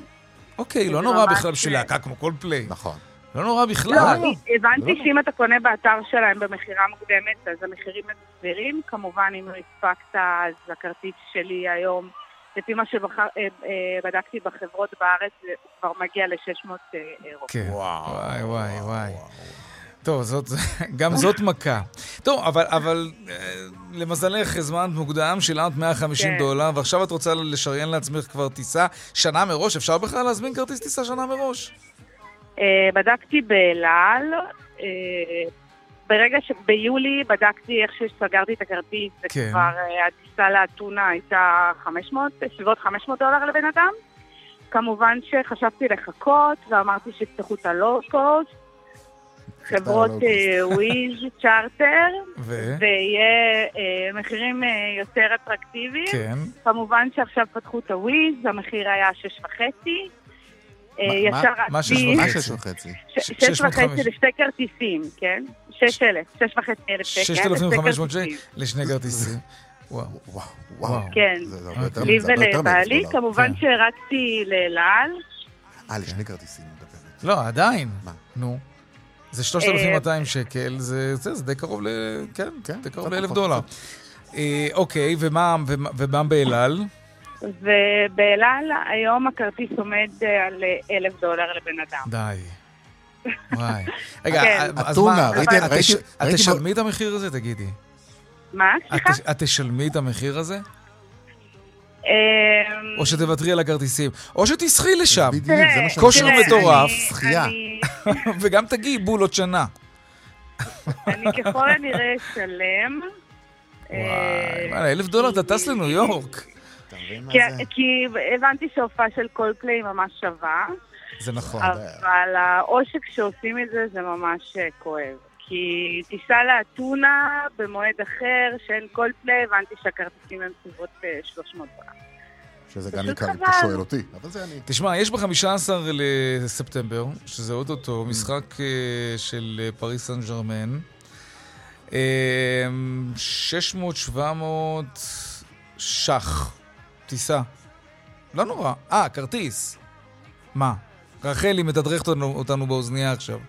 אוקיי, לא נורא בכלל בשביל להקה כמו קולפליי. נכון. לא נורא בכלל. לא, הבנתי לא. שאם אתה קונה באתר שלהם במכירה מוקדמת, אז המחירים הם סבירים. כמובן, אם לא הספקת, אז הכרטיס שלי היום, לפי מה שבדקתי בחברות בארץ, זה כבר מגיע ל-600 אירו. כן. וואי, וואי, וואי. טוב, זאת, גם זאת מכה. טוב, אבל, אבל אה, למזלך הזמנת מוקדם, שילמת 150 כן. דולר, ועכשיו את רוצה לשריין לעצמך כבר טיסה שנה מראש? אפשר בכלל להזמין כרטיס טיסה שנה מראש? אה, בדקתי באלעל, אה, ברגע ש... ביולי בדקתי איך שסגרתי את הכרטיס, וכבר אה, הטיסה לאתונה הייתה 500, בסביבות 500 דולר לבן אדם. כמובן שחשבתי לחכות, ואמרתי שיפתחו את הלואו-קוסט, חברות וויז צ'ארטר, ויהיה מחירים יותר אטרקטיביים. כן. כמובן שעכשיו פתחו את הוויז, המחיר היה 6.5. אה, ישר רצתי... מה שש וחצי? שש וחצי. שש וחצי לשתי כרטיסים, כן? שש אלף, שש וחצי אלף שקל. ששת אלפים וחמש מאות שקל לשני כרטיסים. וואו, וואו, וואו. כן. כן. לא לי ולבעלי, לא. כמובן כן. שהרקתי לאלעל. אה, לשני כרטיסים לא, עדיין. מה? נו. זה 3,200 שקל, זה די קרוב ל... כן, כן די קרוב ל-1,000 דולר. אה, אוקיי, ומה באלעל? על? ובאל-על היום הכרטיס עומד אה, על אה, אלף דולר לבן אדם. די. וואי. רגע, כן. אז אתונה, מה, ראיתי- את- תשלמי את המחיר הזה, תגידי? מה? סליחה? את תשלמי את המחיר הזה? אמ, או שתוותרי על הכרטיסים? או שתסחי לשם, בדיוק, זה מה שאני כושר. מטורף. שחייה. וגם תגיעי בול עוד שנה. אני ככל הנראה אשלם. וואי, אה, אלף דולר אתה טס לניו יורק. אתה מבין מה כי- זה? כי הבנתי שהופעה של קולפליי ממש שווה, זה נכון. אבל העושק שעושים את זה זה ממש אה, כואב. כי טיסה לאתונה במועד אחר שאין קולפליי, הבנתי שהכרטיסים הם סביבות אה, 300 דולר. שזה גם יקר, אם. אתה שואל אותי. אבל זה אני. תשמע, יש ב-15 לספטמבר, שזה אוטוטו, משחק אה, של אה, פריס סן ג'רמן. אה, 600-700 שח, טיסה. לא נורא. אה, כרטיס. מה? רחלי מתדרכת אותנו, באוזנייה עכשיו.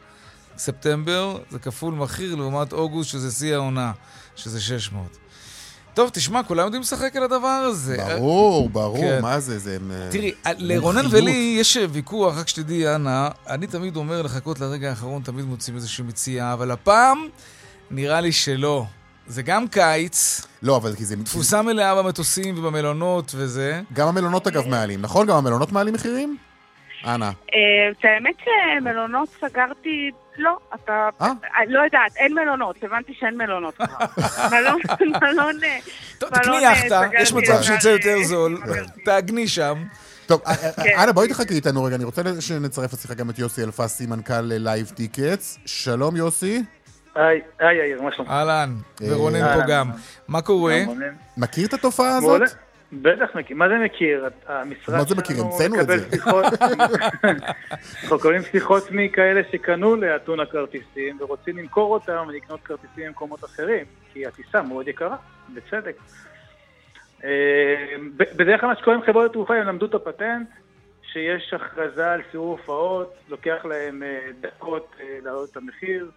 ספטמבר זה כפול מחיר לעומת אוגוסט, שזה שיא העונה, שזה 600. טוב, תשמע, כולם יודעים לשחק על הדבר הזה. ברור, ברור, כן. מה זה, זה... אה, תראי, לרונן. ולי יש ויכוח, רק שתדעי, אנה, אני תמיד אומר לחכות לרגע האחרון, תמיד מוצאים איזושהי מציאה, אבל הפעם נראה לי שלא. זה גם קיץ, לא, אבל כי זה... תפוסה מלאה במטוסים ובמלונות וזה. גם המלונות אגב מעלים, נכון? גם המלונות מעלים מחירים? אנא. אה, את האמת שמלונות סגרתי, לא, אתה... אה? אני לא יודעת, אין מלונות, הבנתי שאין מלונות כבר. מלון, מלון... אה, טוב, תקני אה, יאכטה, יש מצב שיצא יותר אה, זול, תעגני שם. טוב, אה, אה, כן. אנה, בואי תחכי איתנו רגע, אני רוצה שנצרף לשיחה גם את יוסי אלפסי, מנכ"ל Live Tickets. שלום יוסי. היי, היי יאיר, מה שלומך? אהלן, אה, ורונן פה. גם. מה קורה? מכיר את התופעה הזאת? בטח מכיר, מה זה מכיר? המשרד מה זה מכיר? שלנו המצאנו את מקבל זה. שיחות- אנחנו מקבלים שיחות מכאלה שקנו לאתונה כרטיסים ורוצים למכור אותם ולקנות כרטיסים במקומות אחרים, כי הטיסה מאוד יקרה, בצדק. אה, בדרך כלל מה שקורה עם חברות התעופה, הם למדו את הפטנט, שיש הכרזה על סיור הופעות, לוקח להם אה, דקות להעלות את המחיר.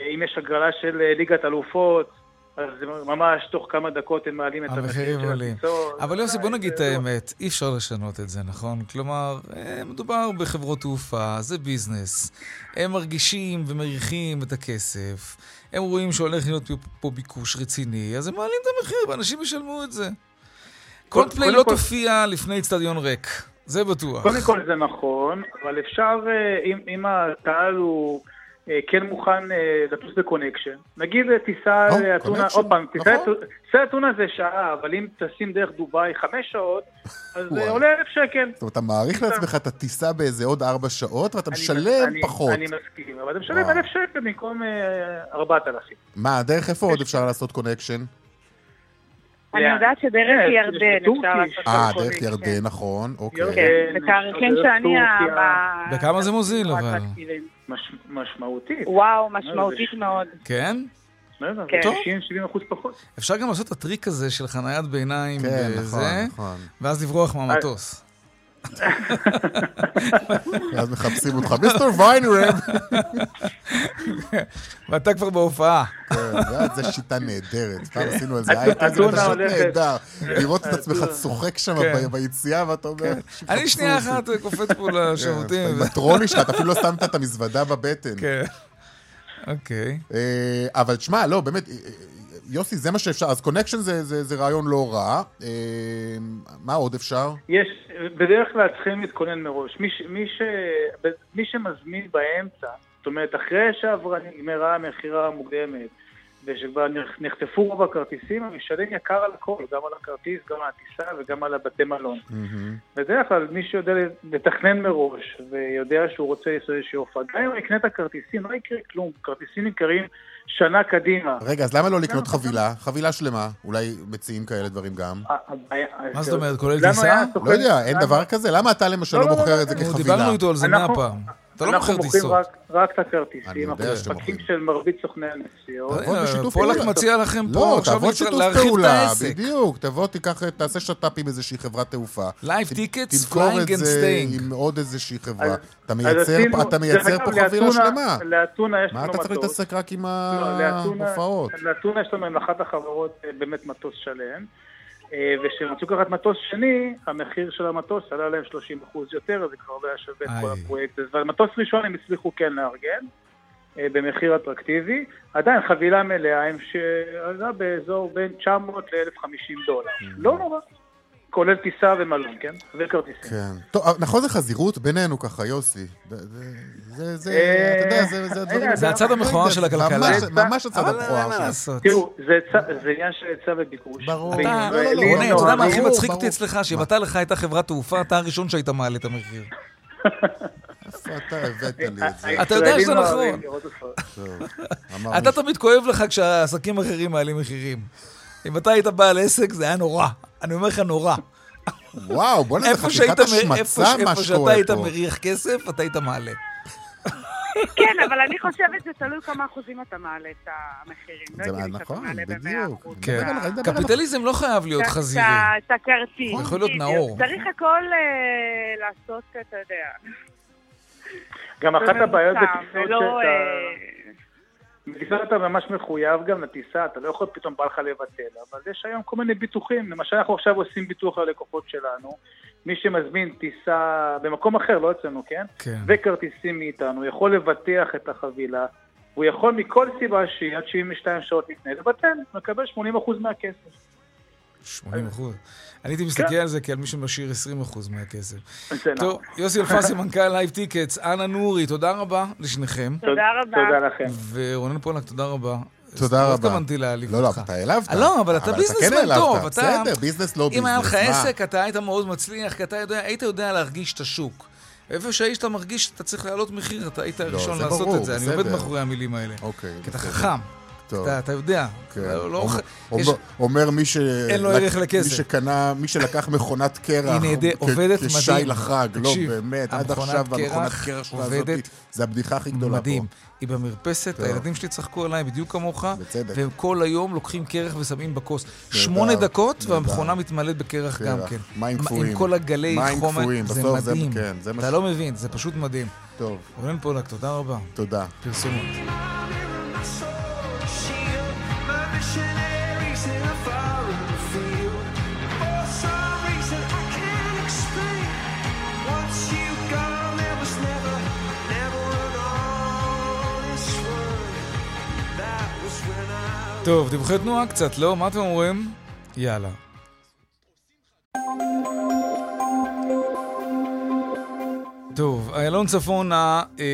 אה, אם יש הגרלה של אה, ליגת אלופות, אז ממש תוך כמה דקות הם מעלים את המחיר המחירים של עולים. הטיסות. אבל יוסי, בוא נגיד את זה- האמת, אי אפשר לשנות את זה, נכון? כלומר, אה, מדובר בחברות תעופה, זה ביזנס. הם מרגישים ומריחים את הכסף, הם רואים שהולך להיות פה ביקוש רציני, אז הם מעלים את המחיר ואנשים ישלמו את זה. קולפליי קודם לא תופיע לפני אצטדיון ריק, זה בטוח. קודם כל זה נכון, אבל אפשר, אה, אם, הקהל הוא אה, כן מוכן אה, לטוס ב connection, נגיד אה, טיסה או, לאתונה, עוד פעם, טיסה נכון. לאתונה- טיסה לאתונה זה שעה, אבל אם טסים דרך דובאי חמש שעות, אז. זה עולה אלף שקל. זאת אומרת, אתה מאריך לעצמך את הטיסה באיזה עוד ארבע שעות, ואתה משלם פחות. אני מסכים, אבל אתה משלם. אלף שקל במקום אה, ארבעת אלפים. מה, דרך איפה עוד אפשר לעשות connection? אני יודעת שדרך כן, ירדן אפשר. לעשות אה. דרך ירדן, נכון, אוקיי. כן, בתאריכים שאני... בכמה זה מוזיל, אבל? מש, משמעותית. וואו, משמעותית מאוד. כן? כן. 60-70 אחוז פחות. אפשר גם לעשות את הטריק הזה של חניית ביניים כן, בזה, נכון, נכון. ואז לברוח מהמטוס. אז מחפשים אותך, mister ויינרב. ואתה כבר בהופעה. כן, זה שיטה נהדרת. פעם עשינו על זה אתונה אייטם, זה פשוט. נהדר. לראות את עצמך. צוחק שם כן. ביציאה, ואתה אומר... אני "שיחפשו שנייה אותי". אחת קופץ פה לשירותים. כן, עם הטרולי שלך, אתה אפילו לא שמת את המזוודה בבטן. כן. אוקיי. אה, אבל תשמע, לא, באמת, יוסי, זה מה שאפשר. אז connection זה- זה זה רעיון לא רע. אה, מה עוד אפשר? יש, בדרך כלל צריכים להתכונן מראש. מי, ש, מי, ש, מי שמזמין באמצע, זאת אומרת, אחרי שעברה נגמרה המכירה המוקדמת, ושכבר נח- נחטפו רוב הכרטיסים, הוא משלם יקר על הכל, גם על הכרטיס, גם על הטיסה וגם על הבתי מלון. בדרך כלל מי שיודע לתכנן מראש, ויודע שהוא רוצה לעשות איזושהי הופעה, גם אם הוא יקנה את הכרטיסים, לא יקרה כלום. כרטיסים נמכרים שנה קדימה. רגע, אז למה לא לקנות חבילה? חבילה שלמה. אולי מציעים כאלה דברים גם. מה זאת אומרת, כולל טיסה? לא יודע, אין דבר כזה? למה אתה למשל לא, לא לא, מוכר לא, את זה כחבילה? דיברנו איתו על זה מאה אנחנו- פעם. אתה לא אנחנו מוכר מוכרים טיסות. רק, רק את הכרטיסים, אנחנו שאתם ספקים מוכרים. של מרבית סוכני הנסיעות. תבוא פולק פעולה. מציע לכם פה לא, עכשיו תעבוד לצ- שיתוף להרחיב את פעולה, העסק. בדיוק. תבוא, תיקח, תעשה שת"פ עם איזושהי חברת תעופה. Live ת- tickets, תמכור flying את and זה staying. עם עוד איזושהי חברה. אתה מייצר פה חבילה שלמה. לאתונה יש מה לנו אתה צריך מטוס. להתעסק רק עם לא, לאתונה- ההופעות? לאתונה יש לנו עם אחת החברות אה, באמת מטוס שלם. וכשהם רצו לקחת מטוס שני, המחיר של המטוס עלה להם 30% יותר, אז זה כבר לא היה שווה את כל. הפרויקט הזה. ומטוס ראשון הם הצליחו כן לארגן, אה, במחיר אטרקטיבי. עדיין חבילה מלאה הם שעלה באזור בין 900 ל-1050 דולר. לא נורא. כולל טיסה ומלון, כן? וכרטיסים. כן. טוב, נכון זה חזירות בינינו ככה, יוסי. זה, זה, זה, אה, אתה יודע, זה, זה הדברים... זה הצד המכוער של הכלכלה. ממש, הצד אבל המכוער שלו. לעשות. תראו, זה עניין של היצע וביקוש. ברור. אתה, בישראלים לא, לא, רונן, אתה יודע מה הכי מצחיק. אותי אצלך? שאם אתה לך הייתה חברת תעופה, אתה הראשון שהיית מעלה את המחיר. איפה אתה הבאת לי את זה? אתה יודע שזה נכון. אתה. תמיד כואב לך כשעסקים אחרים מעלים מחירים. אם אתה היית בעל עסק, זה היה נורא. אני אומר לך, נורא. וואו, בוא'נה, זה חתיכת השמצה מה איפה שאתה שקורה היית פה. מריח כסף, אתה היית מעלה. כן, אבל אני חושבת שתלוי כמה אחוזים אתה מעלה את המחירים. לא זה שאתה נכון, בדיוק. כן. קפיטליזם לא חייב להיות חזירי. את הכרטיס. הוא יכול להיות. נאור. צריך הכל אה, לעשות, אתה יודע. גם אחת הבעיות בממוצע, בטיסות אתה ממש מחויב גם לטיסה, אתה לא יכול פתאום בא לך לבטל, אבל יש היום כל מיני ביטוחים, למשל אנחנו עכשיו עושים ביטוח ללקוחות שלנו, מי שמזמין טיסה במקום אחר, לא אצלנו, כן? כן. וכרטיסים מאיתנו, יכול לבטח את החבילה, הוא יכול מכל סיבה שהיא עד 72 שעות לפני לבטל, מקבל 80% מהכסף. 80 אחוז. אני הייתי מסתכל על זה כעל מי שמשאיר 20 אחוז מהכסף. זה נכון. טוב, יוסי אלפסי, מנכ"ל Live Tickets, אנה נורי, תודה רבה לשניכם. תודה רבה. תודה לכם. ורונן פולק, תודה רבה. תודה לא רבה. התכוונתי להעליב לא, לא, אותך. אתה העלבת. לא, אבל אתה businessman כן העלבת. טוב, בסדר, business לא ביזנס. אם היה לך? עסק, אתה היית מאוד מצליח, כי אתה היית יודע להרגיש את השוק. איפה שהאיש אתה מרגיש שאתה צריך להעלות מחיר, אתה היית הראשון לא, זה לעשות את זה. אני. עומד מאחורי המילים האלה. אוקיי, כי אתה. חכם. טוב. אתה אתה יודע. כן. לא- אומר- יש- אומר- מי ש... אין לו ערך לכסף. מי שקנה, מי שלקח מכונת קרח. היא נהדר- כ- עובדת כשי מדהים. לחג. לא, באמת, עד עכשיו המכונת קרח שלה הזאת, זה הבדיחה הכי גדולה פה. מדהים. היא במרפסת. הילדים שלי צחקו עליי בדיוק כמוך. והם כל היום לוקחים קרח ושמים בכוס. שמונה דקות. והמכונה מתמלאת בקרח גם כן. מים עם קפואים. כל הגלי חומר, זה מדהים. כן, אתה לא מבין, זה פשוט מדהים. טוב, רונן פולק, תודה רבה. תודה. פרסומות. טוב, דיווחי תנועה קצת, לא? מה אתם אומרים? יאללה. טוב, איילון צפונה, אה,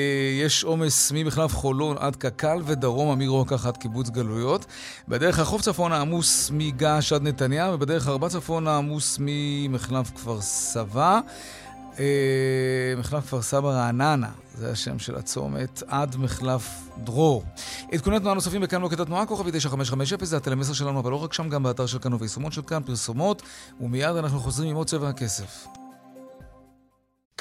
יש עומס ממחלף חולון עד קק"ל ודרומה מרוקח עד קיבוץ גלויות. בדרך החוף צפונה עמוס מגעש עד נתניה, ובדרך ארבע צפונה עמוס ממחלף כפר סבא. אה, מחלף כפר סבא רעננה, זה השם של הצומת, עד מחלף דרור. עדכוני תנועה נוספים בכאן מוקד התנועה, כוכבי 9550, זה הטלמסר שלנו, אבל לא רק שם, גם באתר של כאן וביישומות של כאן, פרסומות, ומיד אנחנו חוזרים עם עוד צבע הכסף.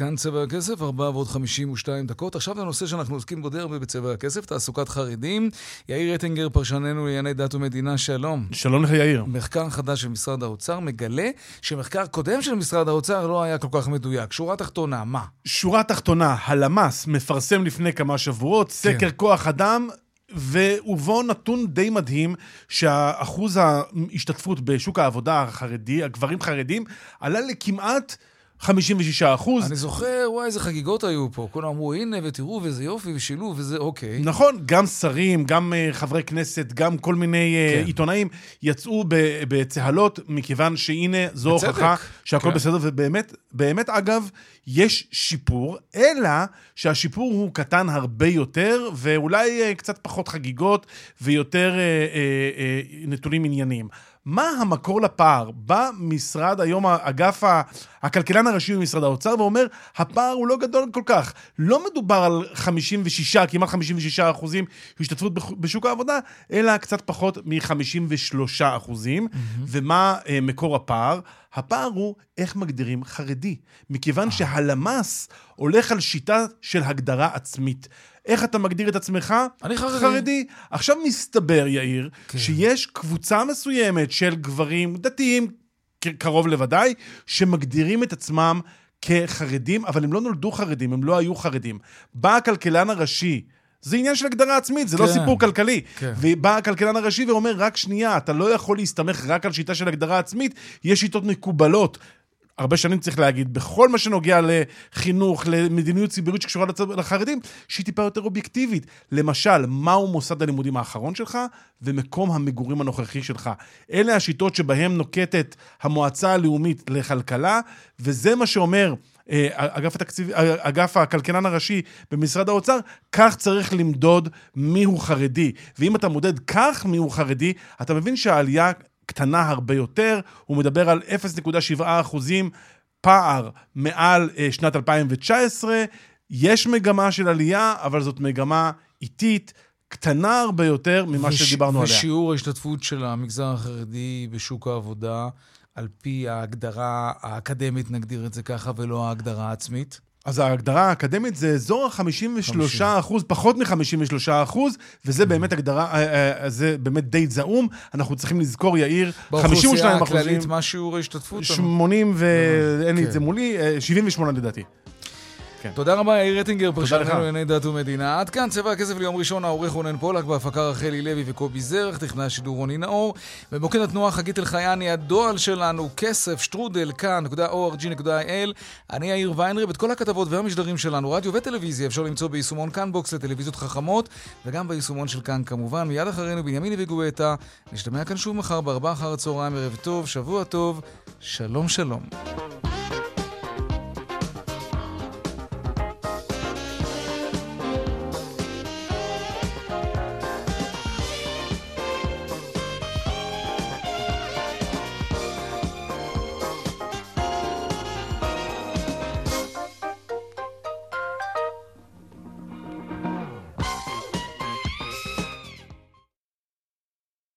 כאן צבע הכסף, 4 ועוד 52 דקות. עכשיו לנושא שאנחנו עוסקים בו די הרבה בצבע הכסף, תעסוקת חרדים. יאיר רטינגר, פרשננו לענייני דת ומדינה, שלום. שלום לך יאיר. מחקר חדש של משרד האוצר מגלה שמחקר קודם של משרד האוצר לא היה כל כך מדויק. שורה תחתונה, מה? שורה תחתונה, הלמ"ס מפרסם לפני כמה שבועות סקר כוח אדם. ובו נתון די מדהים שהאחוז ההשתתפות בשוק העבודה החרדי, הגברים חרדים, עלה לכמעט 56 אחוז. אני זוכר, וואי, איזה חגיגות היו פה. כולם אמרו, הנה, ותראו, וזה יופי, ושילוב, וזה אוקיי. נכון, גם שרים, גם uh, חברי כנסת, גם כל מיני uh, כן. עיתונאים יצאו בצהלות, מכיוון שהנה, זו בצדק. הוכחה שהכל כן. בסדר, ובאמת, באמת, אגב, יש שיפור, אלא שהשיפור הוא קטן הרבה יותר, ואולי uh, קצת פחות חגיגות, ויותר uh, uh, uh, נתונים ענייניים. מה המקור לפער? בא משרד, היום האגף, ה- הכלכלן הראשי במשרד האוצר, ואומר, הפער הוא לא גדול כל כך. לא מדובר על 56, כמעט 56 אחוזים השתתפות בשוק העבודה, אלא קצת פחות מ-53 אחוזים. ומה אה, מקור הפער? הפער הוא איך מגדירים חרדי. מכיוון שהלמ"ס הולך על שיטה של הגדרה עצמית. איך אתה מגדיר את עצמך? אני חרדי. חרדי. עכשיו מסתבר, יאיר, כן. שיש קבוצה מסוימת של גברים דתיים, קרוב לוודאי, שמגדירים את עצמם כחרדים, אבל הם לא נולדו חרדים, הם לא היו חרדים. בא הכלכלן הראשי זה עניין של הגדרה עצמית, זה לא כן. סיפור כלכלי. כן. ובא הכלכלן הראשי ואומר, רק שנייה, אתה לא יכול להסתמך רק על שיטה של הגדרה עצמית, יש שיטות מקובלות. הרבה שנים צריך להגיד, בכל מה שנוגע לחינוך, למדיניות ציבורית שקשורה לחרדים, שהיא טיפה יותר אובייקטיבית. למשל, מהו מוסד הלימודים האחרון שלך ומקום המגורים הנוכחי שלך. אלה השיטות שבהן נוקטת המועצה הלאומית לכלכלה, וזה מה שאומר אה, אגף, התקציב, אה, אגף הכלכלן הראשי במשרד האוצר, כך צריך למדוד מיהו חרדי. ואם אתה מודד כך מיהו חרדי, אתה מבין שהעלייה קטנה הרבה יותר, הוא מדבר על 0.7 אחוזים פער מעל אה, שנת 2019. יש מגמה של עלייה, אבל זאת מגמה איטית, קטנה הרבה יותר ממה וש- שדיברנו עליה. ושיעור ההשתתפות של המגזר החרדי בשוק העבודה, על פי ההגדרה האקדמית, נגדיר את זה ככה, ולא ההגדרה העצמית? אז ההגדרה האקדמית זה אזור ה-53 אחוז, פחות מ-53 אחוז, וזה באמת הגדרה, אה, אה, זה באמת די זעום. אנחנו צריכים לזכור, יאיר, 52 באוכלוסייה אחוזים, הכללית, מה שיעור ההשתתפות? 80 ואין לי את כן. זה מולי, אה, 78 לדעתי. תודה רבה, יאיר רטינגר. פרשננו לענייני דת ומדינה. עד כאן צבע הכסף ליום ראשון, העורך רונן פולק, בהפקה רחלי לוי וקובי זרח, טכנאי השידור רוני נאור. במוקד התנועה חגית אלחייני, הדוא"ל שלנו, כסף, שטרודל, kan.org.il. אני יאיר ויינרב, את כל הכתבות והמשדרים שלנו, רדיו וטלוויזיה, אפשר למצוא ביישומון כאן Box לטלוויזיות חכמות, וגם ביישומון של כאן כמובן. מיד אחרינו בנימיני וגואטה. נשתמע כאן שוב מחר בארבעה אחר הצהריים, ערב טוב, שבוע טוב, שלום שלום.